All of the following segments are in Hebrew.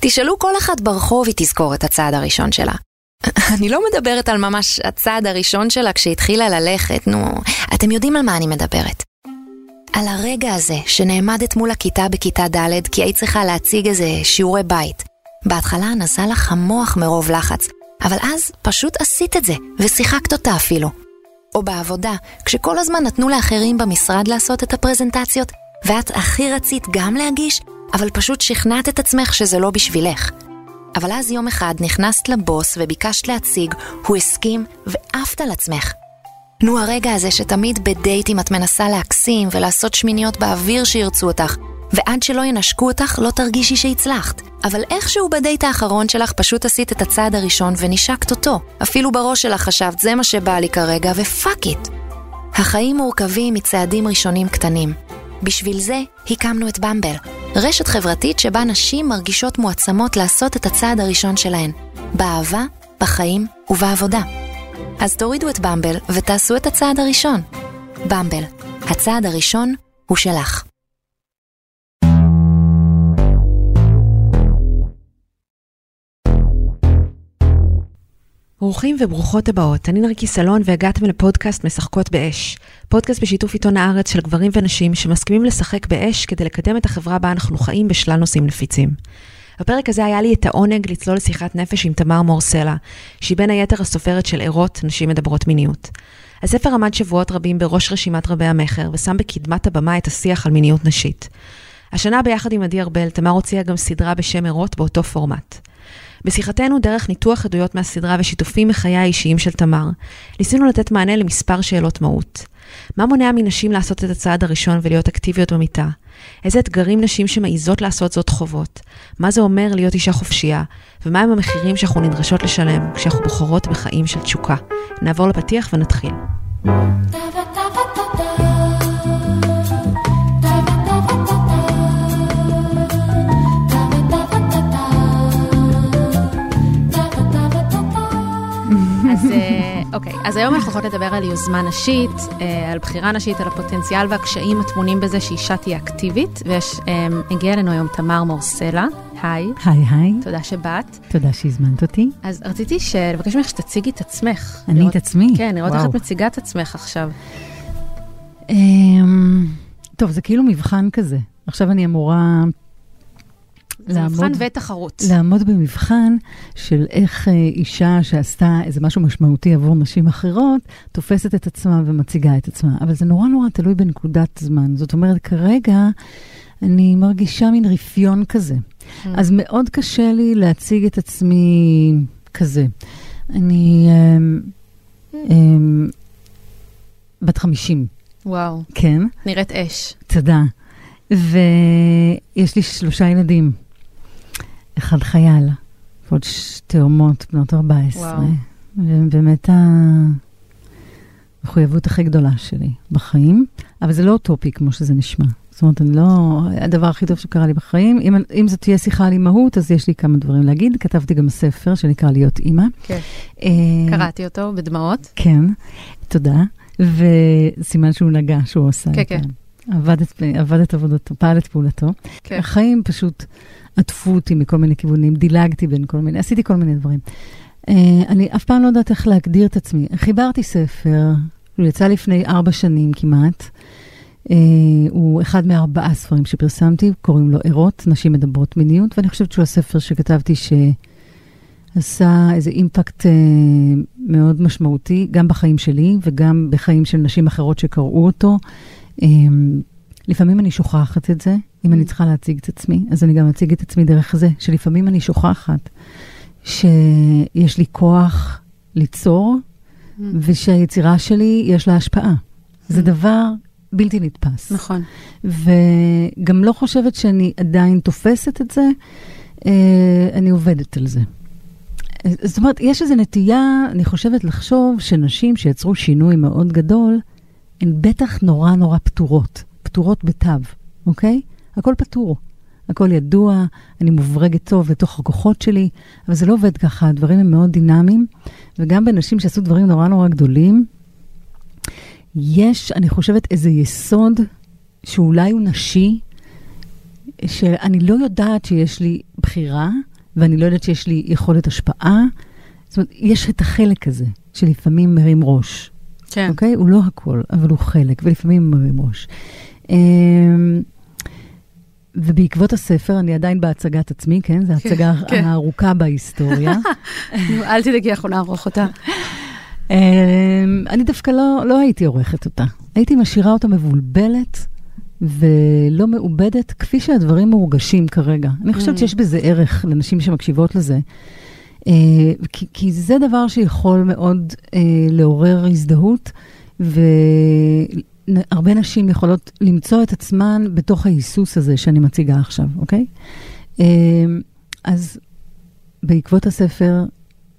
תשאלו כל אחת ברחוב, היא תזכור את הצעד הראשון שלה. אני לא מדברת על ממש הצעד הראשון שלה כשהתחילה ללכת, נו, אתם יודעים על מה אני מדברת. על הרגע הזה שנעמדת מול הכיתה בכיתה ד' כי היית צריכה להציג איזה שיעורי בית. בהתחלה נסע לך המוח מרוב לחץ, אבל אז פשוט עשית את זה, ושיחקת אותה אפילו. או בעבודה, כשכל הזמן נתנו לאחרים במשרד לעשות את הפרזנטציות, ואת הכי רצית גם להגיש, אבל פשוט שכנעת את עצמך שזה לא בשבילך. אבל אז יום אחד נכנסת לבוס וביקשת להציג, הוא הסכים, ועפת על עצמך. נו הרגע הזה שתמיד בדייטים את מנסה להקסים ולעשות שמיניות באוויר שירצו אותך, ועד שלא ינשקו אותך לא תרגישי שהצלחת. אבל איכשהו בדייט האחרון שלך פשוט עשית את הצעד הראשון ונשקת אותו. אפילו בראש שלך חשבת זה מה שבא לי כרגע ופאק איט. החיים מורכבים מצעדים ראשונים קטנים. בשביל זה הקמנו את במבל, רשת חברתית שבה נשים מרגישות מועצמות לעשות את הצעד הראשון שלהן, באהבה, בחיים ובעבודה. אז תורידו את במבל ותעשו את הצעד הראשון. במבל, הצעד הראשון הוא שלך. ברוכים וברוכות הבאות, אני נרקי סלון והגעתם לפודקאסט משחקות באש. פודקאסט בשיתוף עיתון הארץ של גברים ונשים שמסכימים לשחק באש כדי לקדם את החברה בה אנחנו חיים בשלל נושאים נפיצים. בפרק הזה היה לי את העונג לצלול לשיחת נפש עם תמר מורסלה, שהיא בין היתר הסופרת של ערות, נשים מדברות מיניות. הספר עמד שבועות רבים בראש רשימת רבי המכר, ושם בקדמת הבמה את השיח על מיניות נשית. השנה ביחד עם עדי ארבל, תמר הוציאה גם סדרה בשם ערות באותו פורמט. בשיחתנו דרך ניתוח עדויות מהסדרה ושיתופים מחיי האישיים של תמר, ניסינו לתת מענה למספר שאלות מהות. מה מונע מנשים לעשות את הצעד הראשון ולהיות אקטיביות במיטה? איזה אתגרים נשים שמעיזות לעשות זאת חוות? מה זה אומר להיות אישה חופשייה? ומהם המחירים שאנחנו נדרשות לשלם כשאנחנו בוחרות בחיים של תשוקה? נעבור לפתיח ונתחיל. אה, אוקיי, אז היום אנחנו הולכות לדבר על יוזמה נשית, אה, על בחירה נשית, על הפוטנציאל והקשיים הטמונים בזה שאישה תהיה אקטיבית, והגיעה אלינו היום תמר מורסלה. היי. היי היי. תודה שבאת. תודה שהזמנת אותי. אז רציתי לבקש ממך שתציגי את עצמך. אני לראות, את עצמי? כן, לראות איך את מציגה את עצמך עכשיו. אמ, טוב, זה כאילו מבחן כזה. עכשיו אני אמורה זה לעמוד, מבחן ותחרות. לעמוד במבחן של איך אה, אישה שעשתה איזה משהו משמעותי עבור נשים אחרות, תופסת את עצמה ומציגה את עצמה. אבל זה נורא נורא תלוי בנקודת זמן. זאת אומרת, כרגע אני מרגישה מין רפיון כזה. Mm. אז מאוד קשה לי להציג את עצמי כזה. אני um, um, בת 50. וואו. כן. נראית אש. תודה. ויש לי שלושה ילדים. אחד חייל, ועוד תאומות בנות 14. וואו. ובאמת המחויבות הכי גדולה שלי בחיים, אבל זה לא אוטופי כמו שזה נשמע. זאת אומרת, אני לא... הדבר הכי טוב שקרה לי בחיים, אם, אם זאת תהיה שיחה על אימהות, אז יש לי כמה דברים להגיד. כתבתי גם ספר שנקרא להיות אימא. כן. אה, קראתי אותו בדמעות. כן, תודה. וסימן שהוא נגע שהוא עושה. כן, כן. עבד את, עבד את עבודתו, פעל את פעולתו. כן. החיים פשוט עטפו אותי מכל מיני כיוונים, דילגתי בין כל מיני, עשיתי כל מיני דברים. Uh, אני אף פעם לא יודעת איך להגדיר את עצמי. חיברתי ספר, הוא יצא לפני ארבע שנים כמעט. Uh, הוא אחד מארבעה ספרים שפרסמתי, קוראים לו ערות, נשים מדברות מיניות, ואני חושבת שהוא הספר שכתבתי שעשה איזה אימפקט uh, מאוד משמעותי, גם בחיים שלי וגם בחיים של נשים אחרות שקראו אותו. Um, לפעמים אני שוכחת את זה, אם אני mm. צריכה להציג את עצמי, אז אני גם אציג את עצמי דרך זה, שלפעמים אני שוכחת שיש לי כוח ליצור, mm. ושהיצירה שלי יש לה השפעה. זה mm. דבר בלתי נתפס. נכון. וגם לא חושבת שאני עדיין תופסת את זה, אה, אני עובדת על זה. זאת אומרת, יש איזו נטייה, אני חושבת, לחשוב שנשים שיצרו שינוי מאוד גדול, הן בטח נורא נורא פתורות, פתורות בתו, אוקיי? הכל פתור. הכל ידוע, אני מוברגת טוב לתוך הכוחות שלי, אבל זה לא עובד ככה, הדברים הם מאוד דינמיים, וגם בנשים שעשו דברים נורא נורא גדולים, יש, אני חושבת, איזה יסוד שאולי הוא נשי, שאני לא יודעת שיש לי בחירה, ואני לא יודעת שיש לי יכולת השפעה. זאת אומרת, יש את החלק הזה, שלפעמים מרים ראש. כן. אוקיי? הוא לא הכל, אבל הוא חלק, ולפעמים מרים ראש. אמ, ובעקבות הספר, אני עדיין בהצגת עצמי, כן? זו ההצגה כן. הארוכה בהיסטוריה. אל תדאגי, אנחנו נערוך אותה. אמ, אני דווקא לא, לא הייתי עורכת אותה. הייתי משאירה אותה מבולבלת ולא מעובדת, כפי שהדברים מורגשים כרגע. אני חושבת Mm. שיש בזה ערך לנשים שמקשיבות לזה. אה, כי, כי זה דבר שיכול מאוד אה, לעורר הזדהות, והרבה נשים יכולות למצוא את עצמן בתוך ההיסוס הזה שאני מציגה עכשיו, אוקיי? אה, אז בעקבות הספר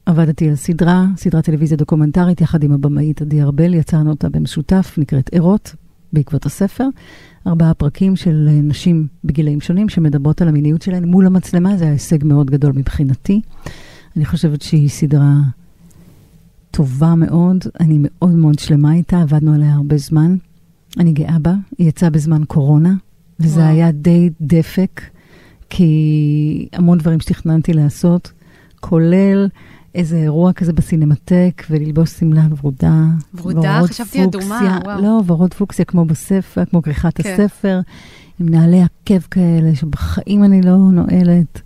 עבדתי על סדרה, סדרת טלוויזיה דוקומנטרית, יחד עם הבמאית עדי ארבל, יצרנו אותה במשותף, נקראת ערות, בעקבות הספר. ארבעה פרקים של נשים בגילאים שונים שמדברות על המיניות שלהן מול המצלמה, זה היה הישג מאוד גדול מבחינתי. אני חושבת שהיא סדרה טובה מאוד, אני מאוד מאוד שלמה איתה, עבדנו עליה הרבה זמן. אני גאה בה, היא יצאה בזמן קורונה, וזה וואו. היה די דפק, כי המון דברים שתכננתי לעשות, כולל איזה אירוע כזה בסינמטק, וללבוש שמלה ורודה. ורודה? ורוד חשבתי אדומה, פוקסיה. וואו. לא, ורוד פוקסיה כמו בספר, כמו כריכת כן. הספר, עם נעלי עקב כאלה, שבחיים אני לא נועלת.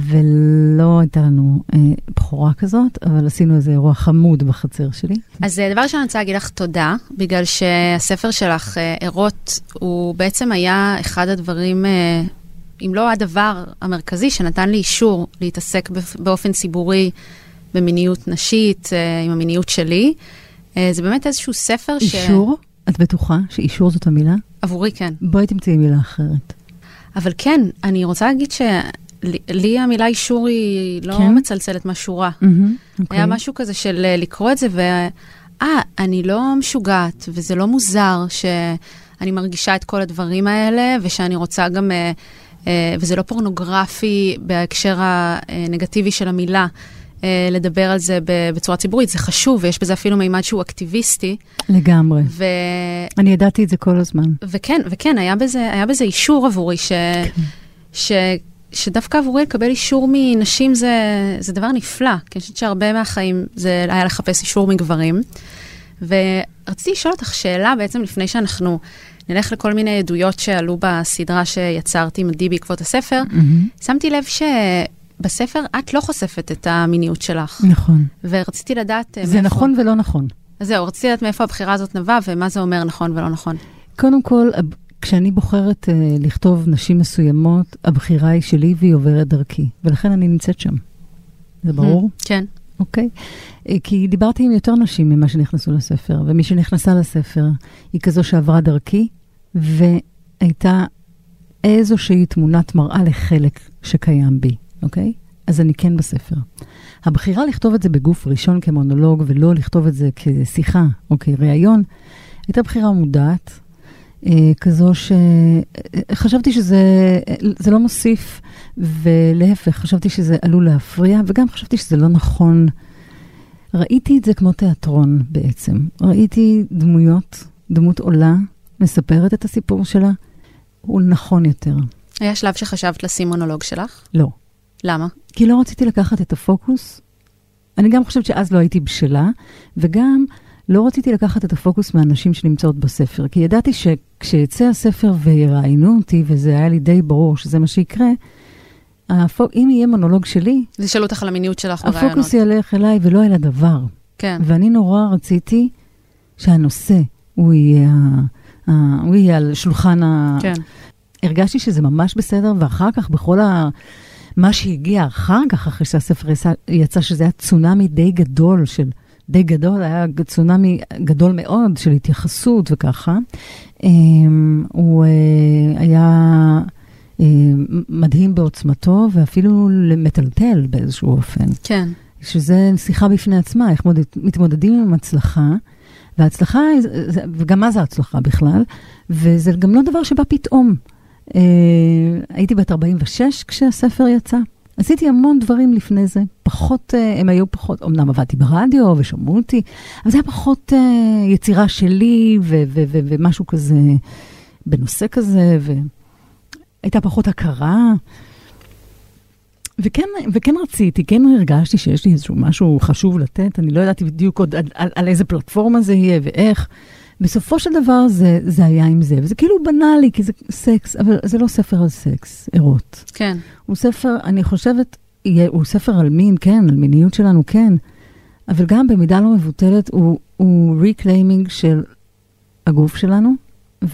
ולא הייתה לנו אה, בכורה כזאת, אבל עשינו איזה אירוע חמוד בחצר שלי. אז אה, דבר ראשון, אני רוצה להגיד לך תודה, בגלל שהספר שלך, אה, ערות, הוא בעצם היה אחד הדברים, אה, אם לא הדבר המרכזי, שנתן לי אישור להתעסק באופן ציבורי במיניות נשית, אה, עם המיניות שלי. אה, זה באמת איזשהו ספר ש... אישור? את בטוחה שאישור זאת המילה? עבורי כן. בואי תמצאי מילה אחרת. אבל כן, אני רוצה להגיד שלי המילה אישור היא לא כן? מצלצלת מהשורה. אוקיי. היה משהו כזה של אה, לקרוא את זה, ו... אה, אני לא משוגעת, וזה לא מוזר שאני מרגישה את כל הדברים האלה, ושאני רוצה גם, אה, אה, וזה לא פורנוגרפי בהקשר הנגטיבי של המילה, אה, לדבר על זה בצורה ציבורית. זה חשוב, ויש בזה אפילו מימד שהוא אקטיביסטי. לגמרי. ו... אני ידעתי את זה כל הזמן. וכן, וכן, היה בזה, היה בזה אישור עבורי, ש... ש... שדווקא עבורי לקבל אישור מנשים זה, זה דבר נפלא, כי אני חושבת שהרבה מהחיים זה היה לחפש אישור מגברים. ורציתי לשאול אותך שאלה בעצם לפני שאנחנו נלך לכל מיני עדויות שעלו בסדרה שיצרתי עם עדי בעקבות הספר. שמתי לב שבספר את לא חושפת את המיניות שלך, נכון. ורציתי לדעת אה, זה מאיפה- נכון ולא נכון. אז זהו, רציתי לדעת מאיפה הבחירה הזאת נבעה ומה זה אומר נכון ולא נכון. קודם כל, כשאני בוחרת uh, לכתוב נשים מסוימות, הבחירה היא שלי והיא עוברת דרכי, ולכן אני נמצאת שם. זה ברור? כן. אוקיי. אה, כי דיברתי עם יותר נשים ממה שנכנסו לספר, ומי שנכנסה לספר היא כזו שעברה דרכי, והייתה איזושהי תמונת מראה לחלק שקיים בי, אוקיי? אז אני כן בספר. הבחירה לכתוב את זה בגוף ראשון כמונולוג, ולא לכתוב את זה כשיחה או כראיון, הייתה בחירה מודעת, כזו שחשבתי שזה זה לא מוסיף, ולהפך, חשבתי שזה עלול להפריע, וגם חשבתי שזה לא נכון. ראיתי את זה כמו תיאטרון בעצם. ראיתי דמויות, דמות עולה, מספרת את הסיפור שלה, הוא נכון יותר. היה שלב שחשבת לשים מונולוג שלך? לא. למה? כי לא רציתי לקחת את הפוקוס. אני גם חושבת שאז לא הייתי בשלה, וגם לא רציתי לקחת את הפוקוס מהנשים שנמצאות בספר, כי ידעתי שכשיצא הספר ויראיינו אותי, וזה היה לי די ברור שזה מה שיקרה, הפוק... אם יהיה מונולוג שלי, אז ישאלו אותך על המיניות שלך בראיונות. הפוקוס ילך אליי ולא אל הדבר. כן. ואני נורא רציתי שהנושא, הוא יהיה. ה... הוא יהיה על שולחן ה... כן. הרגשתי שזה ממש בסדר, ואחר כך בכל ה... מה שהגיע אחר כך, אחרי שהספר יצא, יצא שזה היה צונאמי די גדול של... די גדול, היה צונאמי גדול מאוד של התייחסות וככה. אמ, הוא אה, היה אה, מדהים בעוצמתו ואפילו מטלטל באיזשהו אופן. כן. שזה שיחה בפני עצמה, איך מודד, מתמודדים עם הצלחה, זה- וגם מה זה הצלחה בכלל, וזה גם לא דבר שבא פתאום. אה, הייתי בת 46 כשהספר יצא. עשיתי המון דברים לפני זה, פחות, אה, הם היו פחות, אמנם עבדתי ברדיו ושמעו אותי, אבל זה היה פחות אה, יצירה שלי ו- ו- ו- ומשהו כזה, בנושא כזה, והייתה פחות הכרה. וכן, וכן רציתי, כן הרגשתי שיש לי איזשהו משהו חשוב לתת, אני לא ידעתי בדיוק עוד על, על, על איזה פלטפורמה זה יהיה ואיך. בסופו של דבר זה, זה היה עם זה, וזה כאילו בנאלי, כי זה סקס, אבל זה לא ספר על סקס, ערות. כן. הוא ספר, אני חושבת, הוא ספר על מין, כן, על מיניות שלנו, כן, אבל גם במידה לא מבוטלת הוא, הוא reclaiming של הגוף שלנו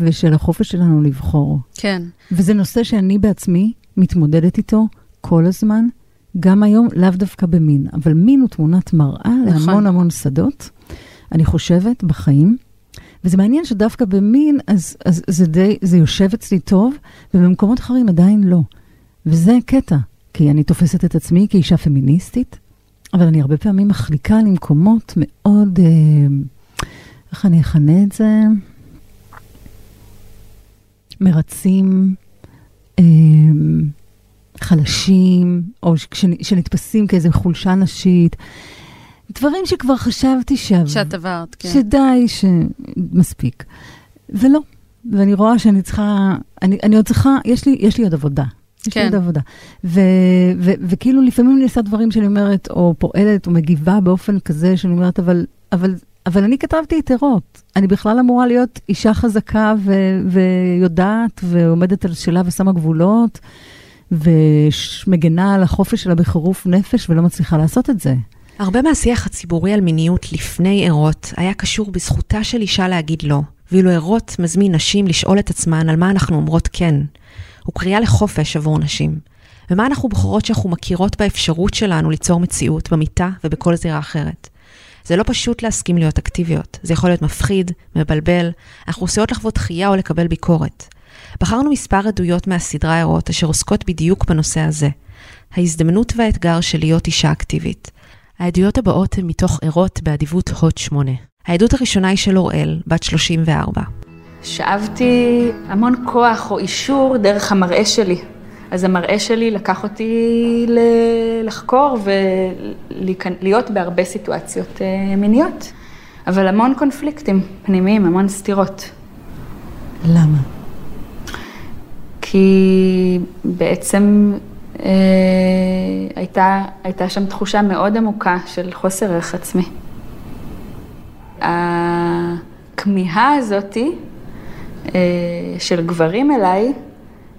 ושל החופש שלנו לבחור. כן. וזה נושא שאני בעצמי מתמודדת איתו כל הזמן, גם היום, לאו דווקא במין, אבל מין הוא תמונת מראה נכון. להמון המון שדות, אני חושבת, בחיים. וזה מעניין שדווקא במין, אז, אז זה די, זה יושב אצלי טוב, ובמקומות אחרים עדיין לא. וזה קטע, כי אני תופסת את עצמי כאישה פמיניסטית, אבל אני הרבה פעמים מחליקה למקומות מאוד, אה, איך אני אכנה את זה? מרצים, אה, חלשים, או שנתפסים כאיזו חולשה נשית. דברים שכבר חשבתי ש... שאת עברת, כן. שדי, שמספיק. ולא. ואני רואה שאני צריכה, אני, אני עוד צריכה, יש לי, יש לי עוד עבודה. יש כן. לי עוד עבודה. ו, ו, ו, וכאילו לפעמים אני עושה דברים שאני אומרת, או פועלת, או מגיבה באופן כזה, שאני אומרת, אבל, אבל, אבל אני כתבתי יתרות. אני בכלל אמורה להיות אישה חזקה ו, ויודעת, ועומדת על שלה ושמה גבולות, ומגנה על החופש שלה בחירוף נפש, ולא מצליחה לעשות את זה. הרבה מהשיח הציבורי על מיניות לפני ערות היה קשור בזכותה של אישה להגיד לא, ואילו ערות מזמין נשים לשאול את עצמן על מה אנחנו אומרות כן. הוא קריאה לחופש עבור נשים. ומה אנחנו בוחרות שאנחנו מכירות באפשרות שלנו ליצור מציאות במיטה ובכל זירה אחרת. זה לא פשוט להסכים להיות אקטיביות, זה יכול להיות מפחיד, מבלבל, אנחנו עושות לחוות דחייה או לקבל ביקורת. בחרנו מספר עדויות מהסדרה ערות אשר עוסקות בדיוק בנושא הזה. ההזדמנות והאתגר של להיות אישה אקטיבית. העדויות הבאות הן מתוך ערות באדיבות הוט 8. העדות הראשונה היא של אוראל, בת 34. שאבתי המון כוח או אישור דרך המראה שלי. אז המראה שלי לקח אותי לחקור ולהיות בהרבה סיטואציות אה, מיניות, אבל המון קונפליקטים פנימיים, המון סתירות. למה? כי בעצם הייתה, הייתה שם תחושה מאוד עמוקה של חוסר ערך עצמי. הכמיהה הזאתי אה, של גברים אליי,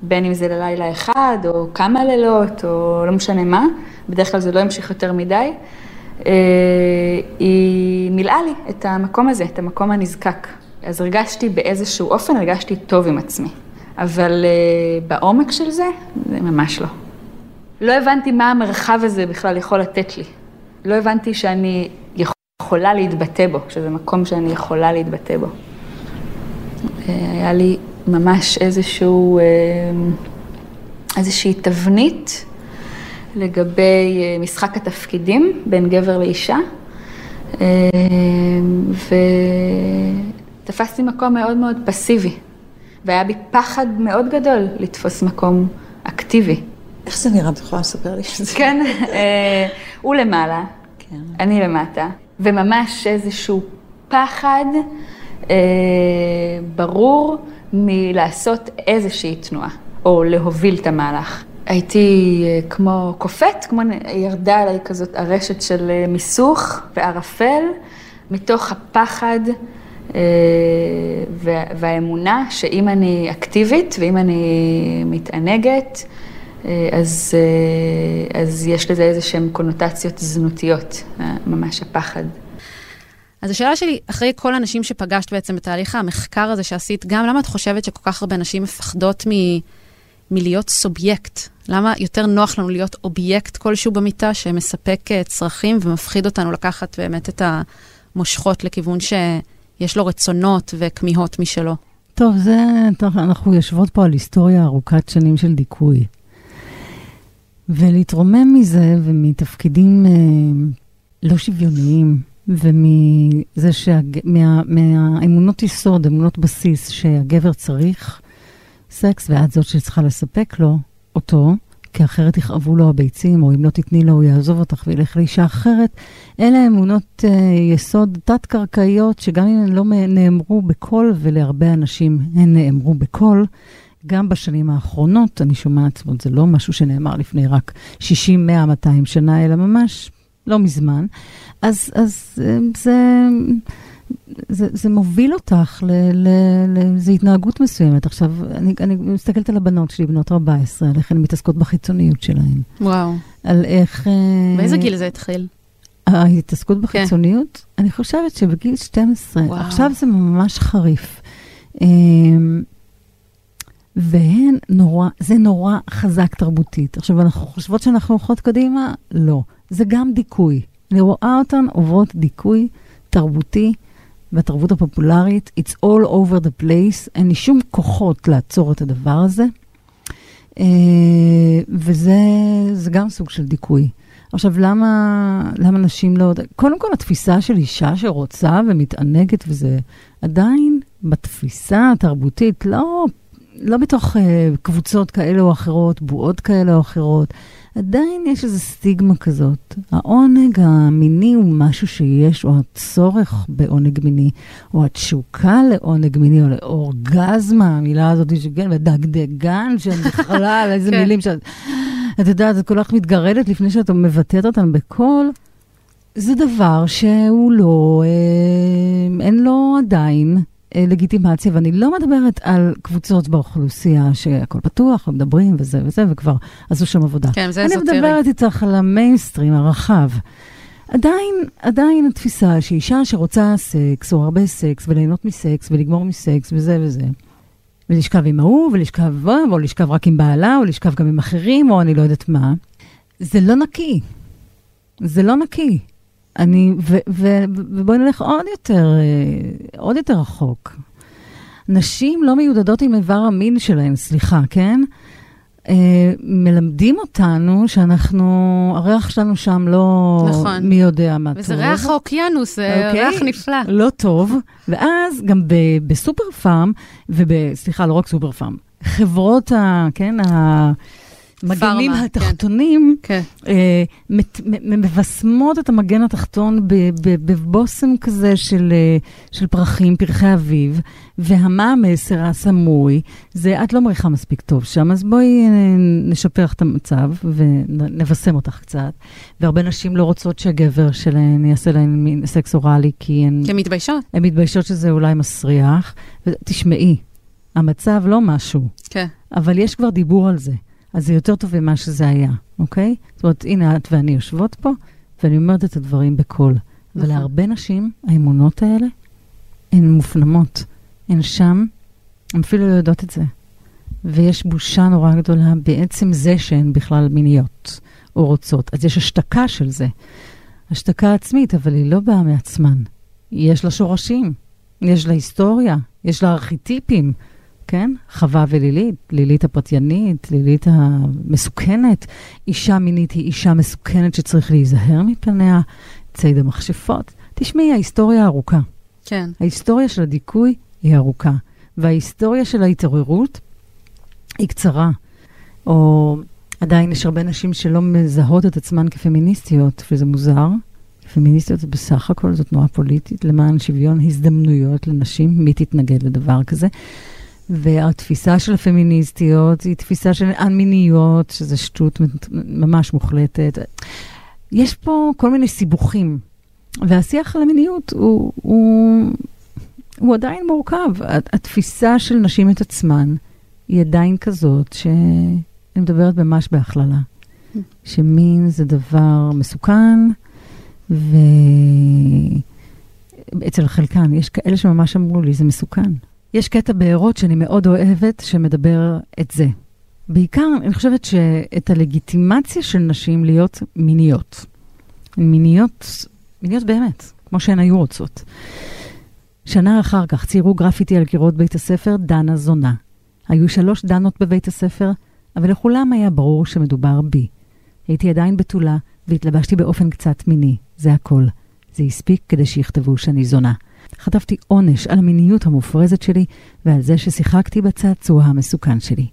בין אם זה ללילה אחד או כמה לילות או לא משנה מה, בדרך כלל זה לא ימשיך יותר מדי, אה, היא מילאה לי את המקום הזה, את המקום הנזקק. אז הרגשתי באיזשהו אופן, הרגשתי טוב עם עצמי. אבל בעומק של זה, זה ממש לא. לא הבנתי מה המרחב הזה בכלל יכול לתת לי. לא הבנתי שאני יכולה להתבטא בו, שזה מקום שאני יכולה להתבטא בו. היה לי ממש איזשהו, אה, איזושהי תבנית לגבי אה, משחק התפקידים בין גבר לאישה, אה, ותפסתי מקום מאוד מאוד פסיבי, והיה בי פחד מאוד גדול לתפוס מקום אקטיבי. איך זה נראה? את יכולה לספר לי שזה? כן, אה, הוא למעלה, כן. אני למטה, וממש איזשהו פחד אה, ברור מלעשות איזושהי תנועה, או להוביל את המהלך. הייתי אה, כמו קופאת, כמו ירדה עליי כזאת הרשת של אה, מיסוך וערפל, מתוך הפחד אה, והאמונה שאם אני אקטיבית ואם אני מתענגת, אז, אה, אז יש לזה איזה שהן קונוטציות זנותיות, אה, ממש הפחד. אז השאלה שלי, אחרי כל הנשים שפגשת בעצם בתהליך המחקר הזה שעשית, גם למה את חושבת שכל כך הרבה נשים מפחדות מ... מלהיות סובייקט? למה יותר נוח לנו להיות אובייקט כלשהו במיטה שמספק צרכים ומפחיד אותנו לקחת באמת את המושכות לכיוון שיש לו רצונות וכמיהות משלו? טוב, זה, טוב, אנחנו יושבות פה על היסטוריה ארוכת שנים של דיכוי. ולהתרומם מזה ומתפקידים אה, לא שוויוניים, ומזה שה... מה, יסוד, אמונות בסיס, שהגבר צריך סקס, ואת זאת שצריכה לספק לו אותו, כי אחרת יכאבו לו הביצים, או אם לא תתני לו, הוא יעזוב אותך וילך לאישה אחרת. אלה אמונות אה, יסוד תת-קרקעיות, שגם אם הן לא נאמרו בקול, ולהרבה אנשים הן נאמרו בקול, גם בשנים האחרונות, אני שומעת, זאת אומרת, זה לא משהו שנאמר לפני רק 60, 100, 200 שנה, אלא ממש לא מזמן. אז, אז אה, זה, זה, זה מוביל אותך לאיזו התנהגות מסוימת. עכשיו, אני, אני מסתכלת על הבנות שלי, בנות 14, על איך הן מתעסקות בחיצוניות שלהן. וואו. על איך... אה, באיזה גיל זה התחיל? ההתעסקות בחיצוניות? כן. אני חושבת שבגיל 12, וואו. עכשיו זה ממש חריף. והן נורא, זה נורא חזק תרבותית. עכשיו, אנחנו חושבות שאנחנו הולכות קדימה? לא. זה גם דיכוי. אני רואה אותן עוברות דיכוי תרבותי בתרבות הפופולרית. It's all over the place. אין לי שום כוחות לעצור את הדבר הזה. אה, וזה גם סוג של דיכוי. עכשיו, למה, למה נשים לא... קודם כל, התפיסה של אישה שרוצה ומתענגת וזה עדיין בתפיסה התרבותית, לא, לא בתוך uh, קבוצות כאלה או אחרות, בועות כאלה או אחרות, עדיין יש איזו סטיגמה כזאת. העונג המיני הוא משהו שיש, או הצורך בעונג מיני, או התשוקה לעונג מיני, או לאורגזמה, המילה הזאת, שכן, ודגדגן, שהם בכלל, איזה כן. מילים שאת... את יודעת, את כל כך מתגרדת לפני שאת מבטאת אותן בקול. זה דבר שהוא לא, אה, אין לו עדיין לגיטימציה, ואני לא מדברת על קבוצות באוכלוסייה שהכל פתוח, ומדברים וזה וזה, וכבר עשו שם עבודה. כן, זה אזוטרי. אני מדברת איתך על המיינסטרים הרחב. עדיין, עדיין התפיסה שאישה שרוצה סקס, או הרבה סקס, וליהנות מסקס, ולגמור מסקס, וזה וזה, ולשכב עם ההוא, ולשכב, או לשכב רק עם בעלה, או לשכב גם עם אחרים, או אני לא יודעת מה, זה לא נקי. זה לא נקי. אני, ו, ו, ובואי נלך עוד יותר, אה, עוד יותר רחוק. נשים לא מיודדות עם איבר המין שלהן, סליחה, כן? אה, מלמדים אותנו שאנחנו, הריח שלנו שם לא נכון. מי יודע מה וזה טוב. וזה ריח האוקיינוס, זה אוקיי? ריח נפלא. לא טוב. ואז גם בסופר פארם, וסליחה, לא רק סופר פארם, חברות ה... כן, ה... המגנים כן. התחתונים כן. אה, מת, מבשמות את המגן התחתון בבושם כזה של, אה, של פרחים, פרחי אביב, והמה המסר הסמוי, זה את לא מריחה מספיק טוב שם, אז בואי אה, נשפר לך את המצב ונבשם אותך קצת. והרבה נשים לא רוצות שהגבר שלהן יעשה להן מין סקס אוראלי, כי הן... כי הן מתביישות. הן מתביישות שזה אולי מסריח. תשמעי, המצב לא משהו. כן. אבל יש כבר דיבור על זה. אז זה יותר טוב ממה שזה היה, אוקיי? זאת אומרת, הנה את ואני יושבות פה, ואני אומרת את הדברים בקול. נכון. ולהרבה נשים, האמונות האלה, הן מופנמות. הן שם, הן אפילו לא יודעות את זה. ויש בושה נורא גדולה בעצם זה שהן בכלל מיניות או רוצות. אז יש השתקה של זה. השתקה עצמית, אבל היא לא באה מעצמן. יש לה שורשים, יש לה היסטוריה, יש לה ארכיטיפים. כן? חווה ולילית, לילית הפרטיינית, לילית המסוכנת. אישה מינית היא אישה מסוכנת שצריך להיזהר מפניה, ציד המכשפות. תשמעי, ההיסטוריה ארוכה. כן. ההיסטוריה של הדיכוי היא ארוכה, וההיסטוריה של ההתעוררות היא קצרה. או עדיין יש הרבה נשים שלא מזהות את עצמן כפמיניסטיות, וזה מוזר. פמיניסטיות בסך הכל, זו תנועה פוליטית למען שוויון הזדמנויות לנשים, מי תתנגד לדבר כזה? והתפיסה של הפמיניסטיות היא תפיסה של א-מיניות, שזה שטות ממש מוחלטת. יש פה כל מיני סיבוכים, והשיח על המיניות הוא, הוא, הוא עדיין מורכב. התפיסה של נשים את עצמן היא עדיין כזאת, שאני מדברת ממש בהכללה, שמין זה דבר מסוכן, ואצל חלקן, יש כאלה שממש אמרו לי, זה מסוכן. יש קטע בארות שאני מאוד אוהבת, שמדבר את זה. בעיקר, אני חושבת שאת הלגיטימציה של נשים להיות מיניות. מיניות, מיניות באמת, כמו שהן היו רוצות. שנה אחר כך ציירו גרפיטי על קירות בית הספר דנה זונה. היו שלוש דנות בבית הספר, אבל לכולם היה ברור שמדובר בי. הייתי עדיין בתולה, והתלבשתי באופן קצת מיני, זה הכל. זה הספיק כדי שיכתבו שאני זונה. חטפתי עונש על המיניות המופרזת שלי ועל זה ששיחקתי בצעצוע המסוכן שלי.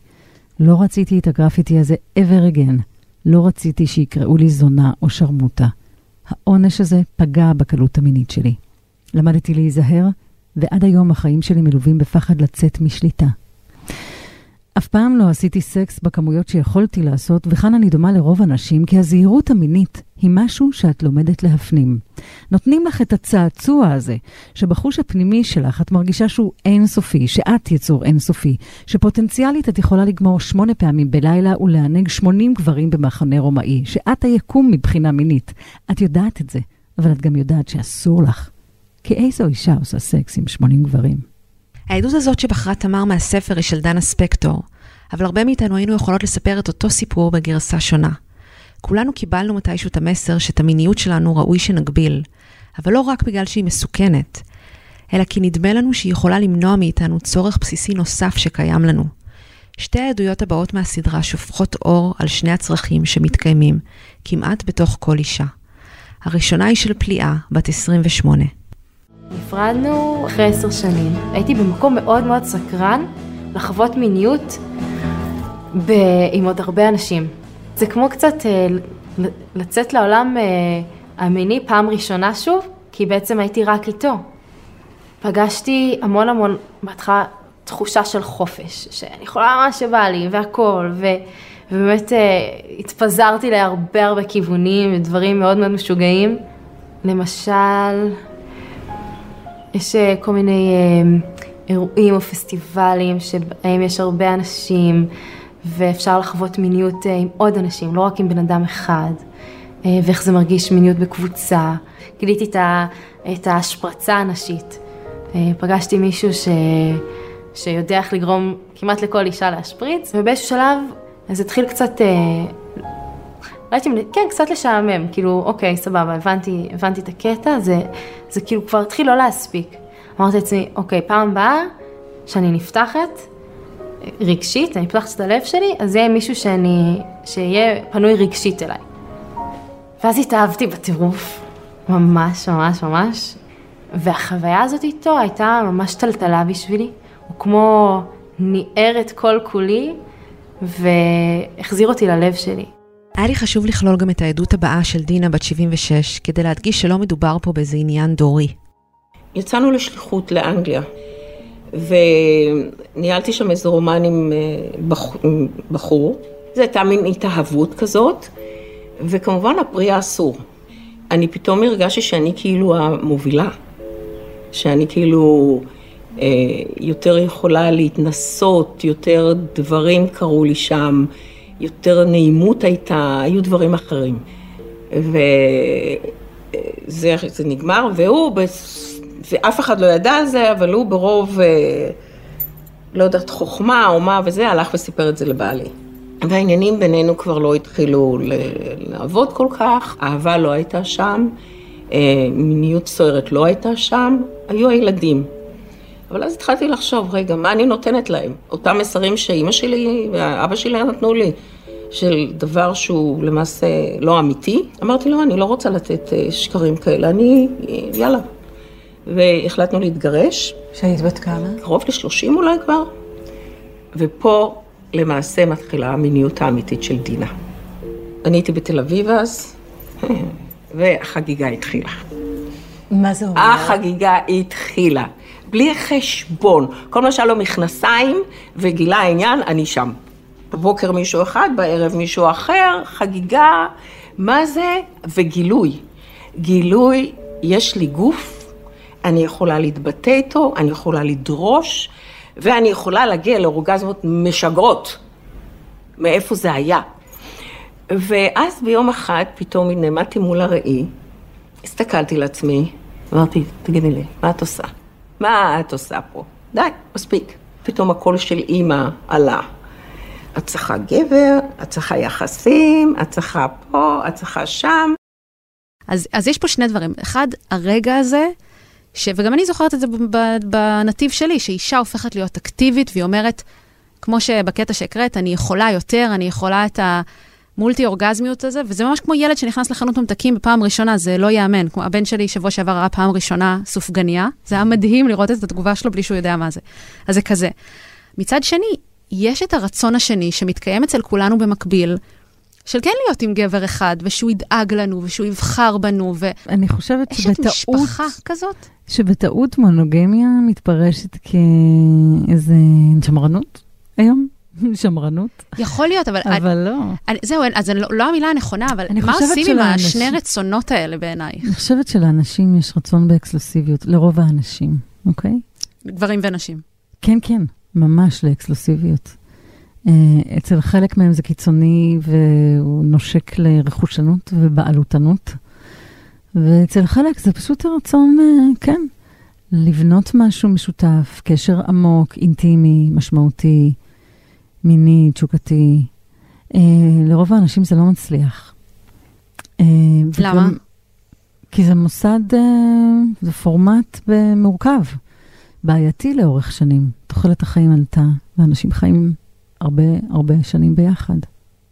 לא רציתי את הגרפיטי הזה ever again. לא רציתי שיקראו לי זונה או שרמוטה. העונש הזה פגע בקלות המינית שלי. למדתי להיזהר, ועד היום החיים שלי מלווים בפחד לצאת משליטה. אף פעם לא עשיתי סקס בכמויות שיכולתי לעשות, וכאן אני דומה לרוב הנשים, כי הזהירות המינית היא משהו שאת לומדת להפנים. נותנים לך את הצעצוע הזה, שבחוש הפנימי שלך את מרגישה שהוא אינסופי, שאת יצור אינסופי, שפוטנציאלית את יכולה לגמור שמונה פעמים בלילה ולענג שמונים גברים במחנה רומאי, שאת היקום מבחינה מינית. את יודעת את זה, אבל את גם יודעת שאסור לך. כי איזו אישה עושה סקס עם שמונים גברים? העדות הזאת שבחרה תמר מהספר היא של דנה ספקטור, אבל הרבה מאיתנו היינו יכולות לספר את אותו סיפור בגרסה שונה. כולנו קיבלנו מתישהו את המסר שאת המיניות שלנו ראוי שנגביל, אבל לא רק בגלל שהיא מסוכנת, אלא כי נדמה לנו שהיא יכולה למנוע מאיתנו צורך בסיסי נוסף שקיים לנו. שתי העדויות הבאות מהסדרה שופכות אור על שני הצרכים שמתקיימים, כמעט בתוך כל אישה. הראשונה היא של פליאה, בת 28. נפרדנו אחרי עשר שנים. הייתי במקום מאוד מאוד סקרן לחוות מיניות ב... עם עוד הרבה אנשים. זה כמו קצת אה, לצאת לעולם אה, המיני פעם ראשונה שוב, כי בעצם הייתי רק איתו. פגשתי המון המון, בהתחלה תחושה של חופש, שאני יכולה מה שבא לי והכל, ו... ובאמת אה, התפזרתי להרבה הרבה כיוונים ודברים מאוד מאוד משוגעים. למשל, יש אה, כל מיני אה, אירועים או פסטיבלים שבהם יש הרבה אנשים ואפשר לחוות מיניות אה, עם עוד אנשים, לא רק עם בן אדם אחד, ואיך זה מרגיש מיניות בקבוצה. גיליתי את, ההשפרצה הנשית. פגשתי מישהו ש, שיודע איך לגרום כמעט לכל אישה להשפריץ, ובאיזשהו שלב זה התחיל קצת אם, כן, קצת לשעמם, כאילו, אוקיי, סבבה, הבנתי, הבנתי את הקטע, זה, זה כאילו כבר התחיל לא להספיק. אמרתי לעצמי, אוקיי, פעם הבאה שאני נפתחת, רגשית, אני פותחת את הלב שלי, אז יהיה מישהו שאני, שיהיה פנוי רגשית אליי. ואז התאהבתי בטירוף, ממש, ממש, ממש, והחוויה הזאת איתו הייתה ממש טלטלה בשבילי, הוא כמו ניער את כל כולי והחזיר אותי ללב שלי. היה לי חשוב לכלול גם את העדות הבאה של דינה בת 76, כדי להדגיש שלא מדובר פה באיזה עניין דורי. יצאנו לשליחות לאנגליה, וניהלתי שם איזה רומן אה. עם בחור. זו הייתה מין התאהבות כזאת, וכמובן הפרי האסור. אני פתאום הרגשתי שאני כאילו המובילה, שאני כאילו אה, יותר יכולה להתנסות, יותר דברים קרו לי שם. יותר נעימות הייתה, היו דברים אחרים. וזה זה נגמר, והוא, ואף אחד לא ידע על זה, אבל הוא ברוב, אה, לא יודעת, חוכמה או מה וזה, הלך וסיפר את זה לבעלי. והעניינים בינינו כבר לא התחילו לעבוד כל כך, אהבה לא הייתה שם, אה, מיניות סוערת לא הייתה שם, היו הילדים. אבל אז התחלתי לחשוב, רגע, מה אני נותנת להם? אותם מסרים שאימא שלי ואבא שלי נתנו לי, של דבר שהוא למעשה לא אמיתי. אמרתי לו, אני לא רוצה לתת אה, שקרים כאלה, אני, יאללה. והחלטנו להתגרש. שהיית בת כמה? קרוב ל-30 אולי כבר. ופה למעשה מתחילה המיניות האמיתית של דינה. אני הייתי בתל אביב אז, והחגיגה התחילה. מה זה אומר? החגיגה התחילה. בלי חשבון. כל מה שהיה לו מכנסיים וגילה העניין, אני שם. בבוקר מישהו אחד, בערב מישהו אחר, חגיגה, מה זה? וגילוי. גילוי, יש לי גוף, אני יכולה להתבטא איתו, אני יכולה לדרוש, ואני יכולה להגיע לאורגזמות משגרות. מאיפה זה היה? ואז ביום אחד פתאום נעמדתי מול הראי, הסתכלתי לעצמי, אמרתי, תגידי לי, מה את עושה? מה את עושה פה? די, מספיק. פתאום הקול של אימא עלה. את צריכה גבר, את צריכה יחסים, את צריכה פה, את צריכה שם. אז, אז יש פה שני דברים. אחד, הרגע הזה, ש... וגם אני זוכרת את זה בנתיב שלי, שאישה הופכת להיות אקטיבית, והיא אומרת, כמו שבקטע שהקראת, אני יכולה יותר, אני יכולה את ה... מולטי אורגזמיות הזה, וזה ממש כמו ילד שנכנס לחנות ממתקים בפעם ראשונה, זה לא ייאמן. כמו הבן שלי שבוע שעבר ראה פעם ראשונה סופגניה, זה היה מדהים לראות את התגובה שלו בלי שהוא יודע מה זה. אז זה כזה. מצד שני, יש את הרצון השני שמתקיים אצל כולנו במקביל, של כן להיות עם גבר אחד, ושהוא ידאג לנו, ושהוא יבחר בנו, ו... אני חושבת שבטעות... יש את משפחה כזאת? שבטעות מונוגמיה מתפרשת כאיזה שמרנות היום. שמרנות. יכול להיות, אבל... אבל אני, לא. אני, זהו, אז זה לא, לא המילה הנכונה, אבל מה עושים עם השני רצונות האלה בעיניי? אני חושבת שלאנשים יש רצון באקסקלוסיביות, לרוב האנשים, אוקיי? גברים ונשים. כן, כן, ממש לאקסקלוסיביות. אה, אצל חלק מהם זה קיצוני והוא נושק לרכושנות ובעלותנות, ואצל חלק זה פשוט הרצון, אה, כן, לבנות משהו משותף, קשר עמוק, אינטימי, משמעותי, מיני, תשוקתי. אה, לרוב האנשים זה לא מצליח. אה, למה? וגם, כי זה מוסד, אה, זה פורמט מורכב, בעייתי לאורך שנים. תוחלת החיים עלתה, ואנשים חיים הרבה הרבה שנים ביחד.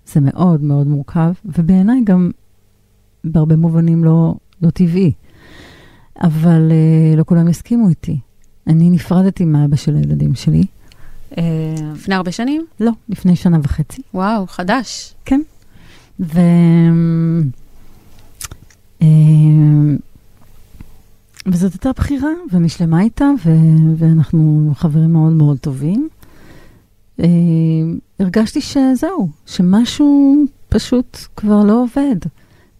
זה מאוד מאוד מורכב, ובעיניי גם בהרבה מובנים לא, לא טבעי. אבל uh, לא כולם הסכימו איתי. אני נפרדתי מאבא של הילדים שלי. Uh, לפני הרבה שנים? לא, לפני שנה וחצי. וואו, חדש. כן. ו... Uh, וזאת הייתה בחירה, ואני שלמה איתה, ו... ואנחנו חברים מאוד מאוד טובים. Uh, הרגשתי שזהו, שמשהו פשוט כבר לא עובד,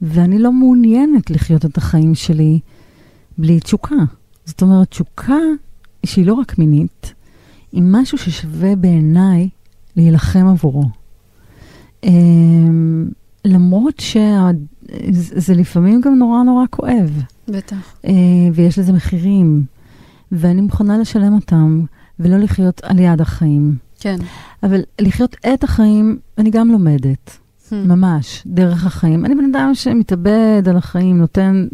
ואני לא מעוניינת לחיות את החיים שלי בלי תשוקה. זאת אומרת, תשוקה שהיא לא רק מינית, היא משהו ששווה בעיניי להילחם עבורו. אמ, למרות שזה לפעמים גם נורא נורא כואב. בטח. אה, ויש לזה מחירים, ואני מוכנה לשלם אותם, ולא לחיות על יד החיים. כן. אבל לחיות את החיים, אני גם לומדת. Hmm. ממש, דרך החיים. אני בן אדם שמתאבד על החיים, נותן,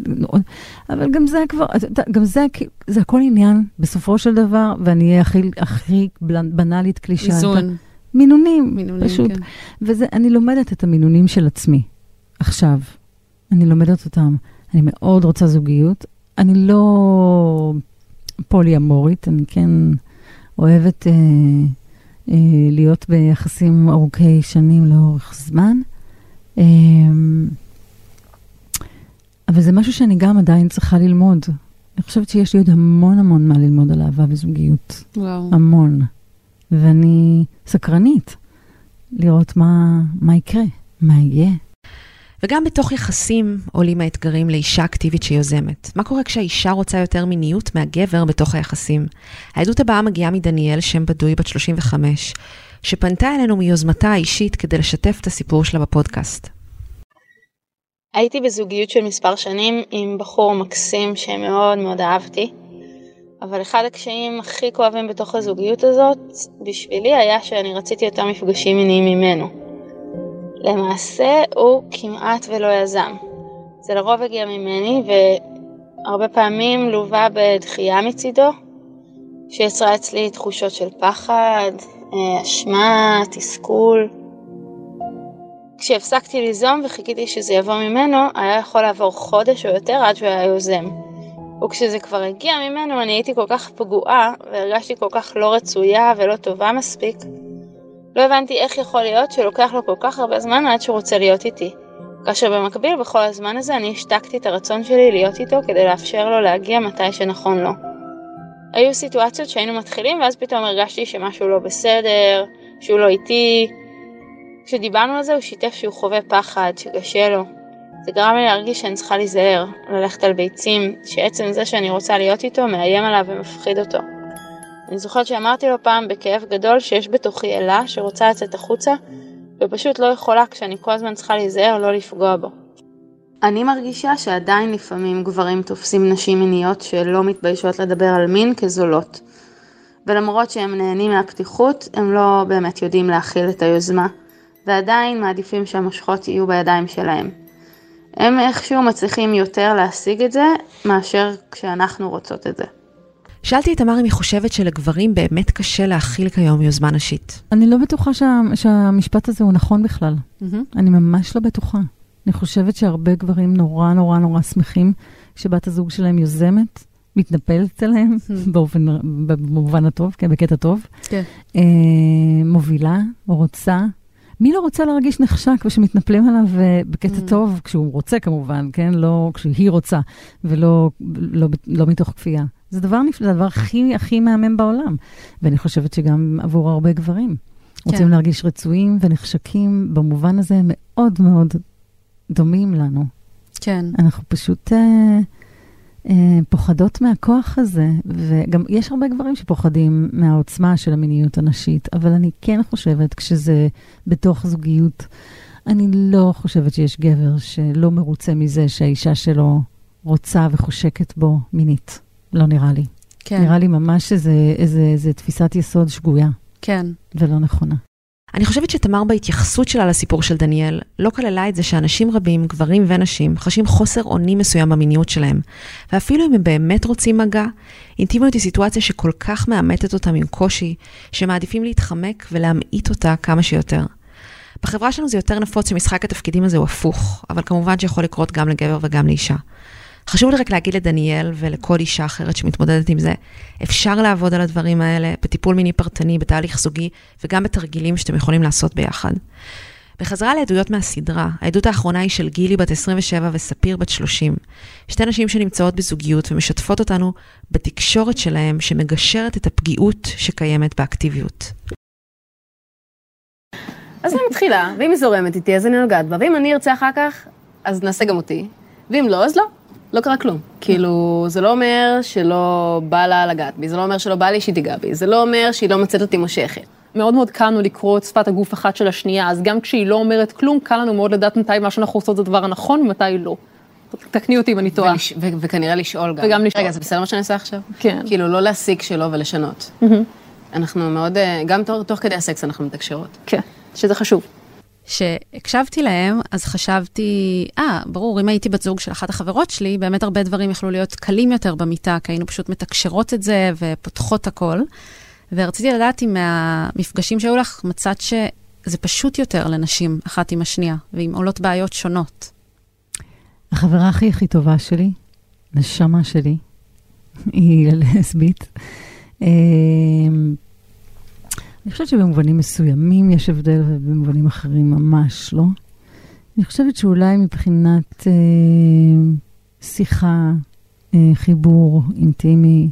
אבל גם זה כבר, גם זה, זה הכל עניין בסופו של דבר, ואני אהיה הכי, הכי בנאלית קלישה. איזון. מינונים, מינונים, פשוט. כן. ואני לומדת את המינונים של עצמי, עכשיו. אני לומדת אותם. אני מאוד רוצה זוגיות. אני לא פולי אמורית, אני כן אוהבת... אה, אה, להיות ביחסים ארוכי שנים לאורך זמן. אה, אבל זה משהו שאני גם עדיין צריכה ללמוד. אני חושבת שיש לי עוד המון המון מה ללמוד על אהבה וזוגיות. וואו. המון. ואני סקרנית לראות מה, מה יקרה, מה יהיה. וגם בתוך יחסים עולים האתגרים לאישה אקטיבית שיוזמת. מה קורה כשהאישה רוצה יותר מיניות מהגבר בתוך היחסים? העדות הבאה מגיעה מדניאל, שם בדוי, בת 35, שפנתה אלינו מיוזמתה האישית כדי לשתף את הסיפור שלה בפודקאסט. הייתי בזוגיות של מספר שנים עם בחור מקסים שמאוד מאוד אהבתי, אבל אחד הקשיים הכי כואבים בתוך הזוגיות הזאת, בשבילי היה שאני רציתי יותר מפגשים מיניים ממנו. למעשה הוא כמעט ולא יזם. זה לרוב הגיע ממני והרבה פעמים לווה בדחייה מצידו, שיצרה אצלי תחושות של פחד, אה, אשמה, תסכול. כשהפסקתי ליזום וחיכיתי שזה יבוא ממנו, היה יכול לעבור חודש או יותר עד שהוא היה יוזם. וכשזה כבר הגיע ממנו אני הייתי כל כך פגועה והרגשתי כל כך לא רצויה ולא טובה מספיק, לא הבנתי איך יכול להיות שלוקח לו כל כך הרבה זמן עד שהוא רוצה להיות איתי. כאשר במקביל, בכל הזמן הזה, אני השתקתי את הרצון שלי להיות איתו כדי לאפשר לו להגיע מתי שנכון לו. היו סיטואציות שהיינו מתחילים ואז פתאום הרגשתי שמשהו לא בסדר, שהוא לא איתי. כשדיברנו על זה הוא שיתף שהוא חווה פחד, שקשה לו. זה גרם לי להרגיש שאני צריכה להיזהר, ללכת על ביצים, שעצם זה שאני רוצה להיות איתו מאיים עליו ומפחיד אותו. אני זוכרת שאמרתי לו פעם בכאב גדול שיש בתוכי אלה שרוצה לצאת החוצה, ופשוט לא יכולה כשאני כל הזמן צריכה להיזהר לא לפגוע בו. אני מרגישה שעדיין לפעמים גברים תופסים נשים מיניות שלא מתביישות לדבר על מין כזולות. ולמרות שהם נהנים מהפתיחות, הם לא באמת יודעים להכיל את היוזמה, ועדיין מעדיפים שהמושכות יהיו בידיים שלהם. הם איכשהו מצליחים יותר להשיג את זה, מאשר כשאנחנו רוצות את זה. שאלתי את תמר אם היא חושבת שלגברים באמת קשה להכיל כיום יוזמה נשית. אני לא בטוחה שה, שהמשפט הזה הוא נכון בכלל. Mm-hmm. אני ממש לא בטוחה. אני חושבת שהרבה גברים נורא נורא נורא שמחים שבת הזוג שלהם יוזמת, מתנפלת עליהם. באופן, במובן הטוב, כן, בקטע טוב. כן. אה, מובילה, רוצה. מי לא רוצה להרגיש נחשק ושמתנפלים עליו אה, בקטע. טוב, כשהוא רוצה כמובן, כן? לא כשהיא רוצה, ולא לא, לא מתוך כפייה. זה דבר נפלא, זה הדבר הכי הכי מהמם בעולם. ואני חושבת שגם עבור הרבה גברים. רוצים להרגיש רצויים ונחשקים, במובן הזה הם מאוד מאוד דומים לנו. כן. אנחנו פשוט אה, אה, פוחדות מהכוח הזה, וגם יש הרבה גברים שפוחדים מהעוצמה של המיניות הנשית, אבל אני כן חושבת, כשזה בתוך זוגיות, אני לא חושבת שיש גבר שלא מרוצה מזה שהאישה שלו רוצה וחושקת בו מינית. לא נראה לי. כן. נראה לי ממש איזה, תפיסת יסוד שגויה כן. ולא נכונה. אני חושבת שתמר בהתייחסות שלה לסיפור של דניאל, לא כללה את זה שאנשים רבים, גברים ונשים, חשים חוסר אונים מסוים במיניות שלהם. ואפילו אם הם באמת רוצים מגע, אינטימיות היא סיטואציה שכל כך מאמתת אותם עם קושי, שמעדיפים להתחמק ולהמעיט אותה כמה שיותר. בחברה שלנו זה יותר נפוץ שמשחק התפקידים הזה הוא הפוך, אבל כמובן שיכול לקרות גם לגבר וגם לאישה. חשוב לי רק להגיד לדניאל ולכל אישה אחרת שמתמודדת עם זה, אפשר לעבוד על הדברים האלה בטיפול מיני פרטני, בתהליך זוגי, וגם בתרגילים שאתם יכולים לעשות ביחד. בחזרה לעדויות מהסדרה, העדות האחרונה היא של גילי בת 27 וספיר בת 30. שתי נשים שנמצאות בזוגיות ומשתפות אותנו בתקשורת שלהם שמגשרת את הפגיעות שקיימת באקטיביות. אז אני מתחילה, ואם היא זורמת איתי, אז אני נוגעת בה, ואם אני ארצה אחר כך, אז נעשה גם אותי, ואם לא, אז לא. לא קרה כלום. כאילו, זה לא אומר שלא בא לה לגעת בי, זה לא אומר שלא בא לי שהיא תיגע בי, זה לא אומר שהיא לא מוצאת אותי מושכת. מאוד מאוד קל לנו לקרוא את שפת הגוף אחת של השנייה, אז גם כשהיא לא אומרת כלום, קל לנו מאוד לדעת מתי מה שאנחנו עושות זה הדבר הנכון ומתי לא. תקני אותי אם אני טועה. ולש- ו- וכנראה לשאול גם. וגם לשאול. רגע, זה בסדר מה שאני עושה עכשיו? כן. כאילו, לא להסיק שלא ולשנות. אנחנו מאוד, אה, גם תוך, תוך כדי הסקס אנחנו מתקשרות. כן, שזה חשוב. כשהקשבתי להם, אז חשבתי, אה, ברור, אם הייתי בת זוג של אחת החברות שלי, באמת הרבה דברים יכלו להיות קלים יותר במיטה, כי היינו פשוט מתקשרות את זה ופותחות הכל. ורציתי לדעת אם מהמפגשים שהיו לך, מצאת שזה פשוט יותר לנשים, אחת עם השנייה, ועם עולות בעיות שונות. החברה הכי הכי טובה שלי, נשמה שלי, היא לסבית. אני חושבת שבמובנים מסוימים יש הבדל ובמובנים אחרים ממש לא. אני חושבת שאולי מבחינת אה, שיחה, אה, חיבור אינטימי,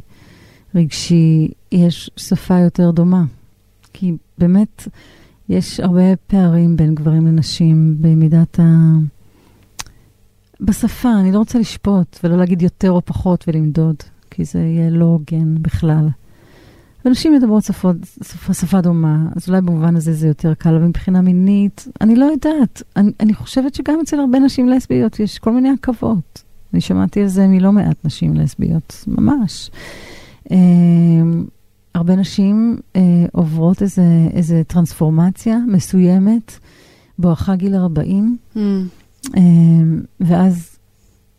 רגשי, יש שפה יותר דומה. כי באמת יש הרבה פערים בין גברים לנשים במידת ה... בשפה, אני לא רוצה לשפוט ולא להגיד יותר או פחות ולמדוד, כי זה יהיה לא הוגן בכלל. ונשים מדברות שפות, שפה, שפה דומה, אז אולי במובן הזה זה יותר קל, אבל מבחינה מינית, אני לא יודעת. אני, אני חושבת שגם אצל הרבה נשים לסביות יש כל מיני עכבות. אני שמעתי על זה מלא מעט נשים לסביות, ממש. אה, הרבה נשים אה, עוברות איזה, איזה טרנספורמציה מסוימת, בואכה גיל 40, אמ, ואז,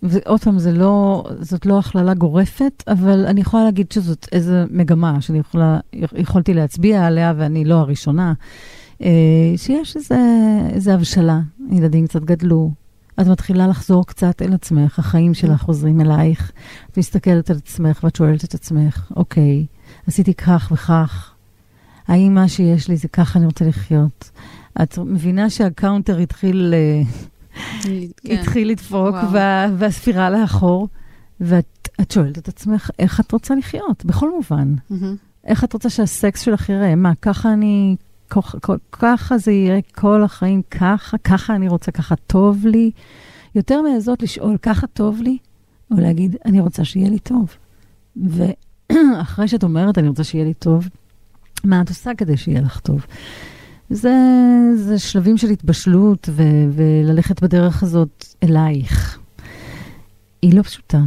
ועוד פעם, לא, זאת לא הכללה גורפת, אבל אני יכולה להגיד שזאת איזו מגמה שאני יכולה, יכולתי להצביע עליה, ואני לא הראשונה, אה, שיש איזה, איזה הבשלה, ילדים קצת גדלו. את מתחילה לחזור קצת אל עצמך, החיים שלך חוזרים אלייך. את מסתכלת על עצמך ואת שואלת את עצמך, אוקיי, עשיתי כך וכך, האם מה שיש לי זה ככה אני רוצה לחיות? את מבינה שה counter התחיל... כן. התחיל לדפוק, והספירה לאחור, ואת את שואלת את עצמך, איך את רוצה לחיות? בכל מובן. איך את רוצה שהסקס שלך ייראה? מה, ככה אני, ככה זה יראה כל החיים, ככה, ככה אני רוצה, ככה טוב לי? יותר מהזאת לשאול, ככה טוב לי? או להגיד, אני רוצה שיהיה לי טוב. ואחרי שאת אומרת, אני רוצה שיהיה לי טוב, מה את עושה כדי שיהיה לך טוב? זה, זה שלבים של התבשלות ו- וללכת בדרך הזאת אלייך. היא לא פשוטה.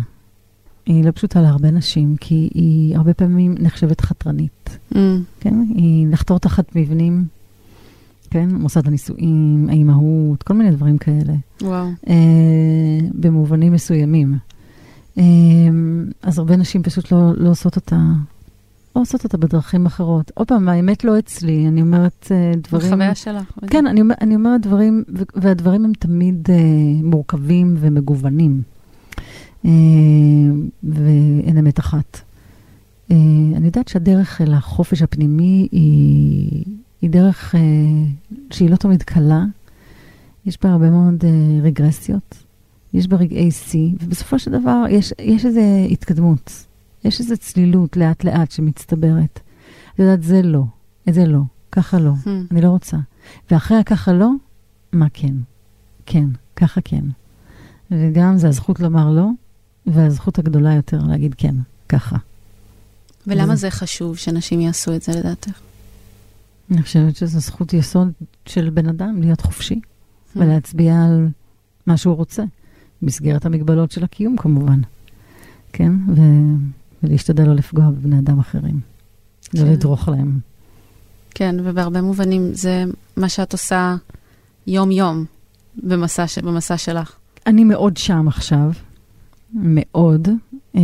היא לא פשוטה להרבה נשים, כי היא הרבה פעמים נחשבת חתרנית. אמ, כן? היא לחתור תחת מבנים, כן? מוסד הנישואים, האימהות, כל מיני דברים כאלה. וואו. אה, במובנים מסוימים. אה, אז הרבה נשים פשוט לא, לא עושות אותה, לא עושות אותה בדרכים אחרות. עוד פעם, האמת לא אצלי, אני אומרת אה, דברים... החוויה שלך. כן, אני, אומר- אני אומרת דברים, והדברים הם תמיד אה, מורכבים ומגוונים. אה, ואין אמת אחת. אה, אני יודעת שהדרך אל החופש הפנימי היא, היא דרך אה, שהיא לא תמיד קלה. יש בה הרבה מאוד אה, רגרסיות, יש בה רגעי שיא, ובסופו של דבר יש, יש איזו התקדמות, יש איזו צלילות לאט-לאט שמצטברת. את יודעת, זה לא, זה לא. ככה לא, Hmm. אני לא רוצה. ואחרי הככה לא, מה כן? כן, ככה כן. וגם זה הזכות לומר לא, והזכות הגדולה יותר להגיד כן, ככה. ולמה זה- זה חשוב שנשים יעשו את זה לדעתך? אני חושבת שזו זכות יסוד של בן אדם להיות חופשי Hmm. ולהצביע על מה שהוא רוצה, במסגרת המגבלות של הקיום כמובן, כן? ולהשתדל לא לפגוע בבני אדם אחרים, לא כן. לדרוך להם. כן, ובהרבה מובנים זה מה שאת עושה יום-יום במסע, ש- במסע שלך. אני מאוד שם עכשיו, מאוד, אה,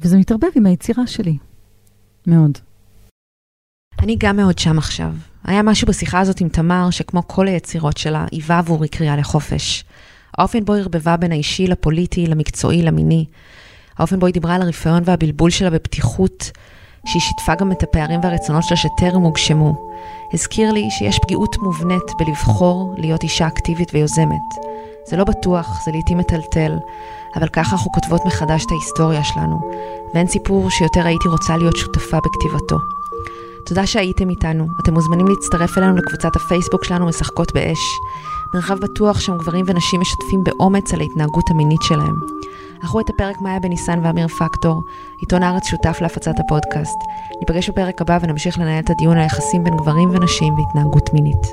וזה מתערבב עם היצירה שלי, מאוד. אני גם מאוד שם עכשיו. היה משהו בשיחה הזאת עם תמר, שכמו כל היצירות שלה, היווה עבורי קריאה לחופש. האופן בו ערבבה בין האישי לפוליטי, למקצועי, למיני. האופן בו היא דיברה על הרפיון והבלבול שלה בפתיחות, שהיא שיתפה גם את הפערים והרצונות שלה שטרם הוגשמו. הזכיר לי שיש פגיעות מובנית בלבחור להיות אישה אקטיבית ויוזמת. זה לא בטוח, זה לעתים מטלטל, אבל ככה אנחנו כותבות מחדש את ההיסטוריה שלנו, ואין סיפור שיותר הייתי רוצה להיות שותפה בכתיבתו. תודה שהייתם איתנו. אתם מוזמנים להצטרף אלינו לקבוצת הפייסבוק שלנו משחקות באש. מרחב בטוח שם גברים ונשים משתפים באומץ על ההתנהגות המינית שלהם. ערכו את הפרק מאיה בניסן ואמיר פקטור, עיתון הארץ שותף להפצת הפודקאסט. ניפגש בפרק הבא ונמשיך לנהל את הדיון על היחסים בין גברים ונשים והתנהגות מינית.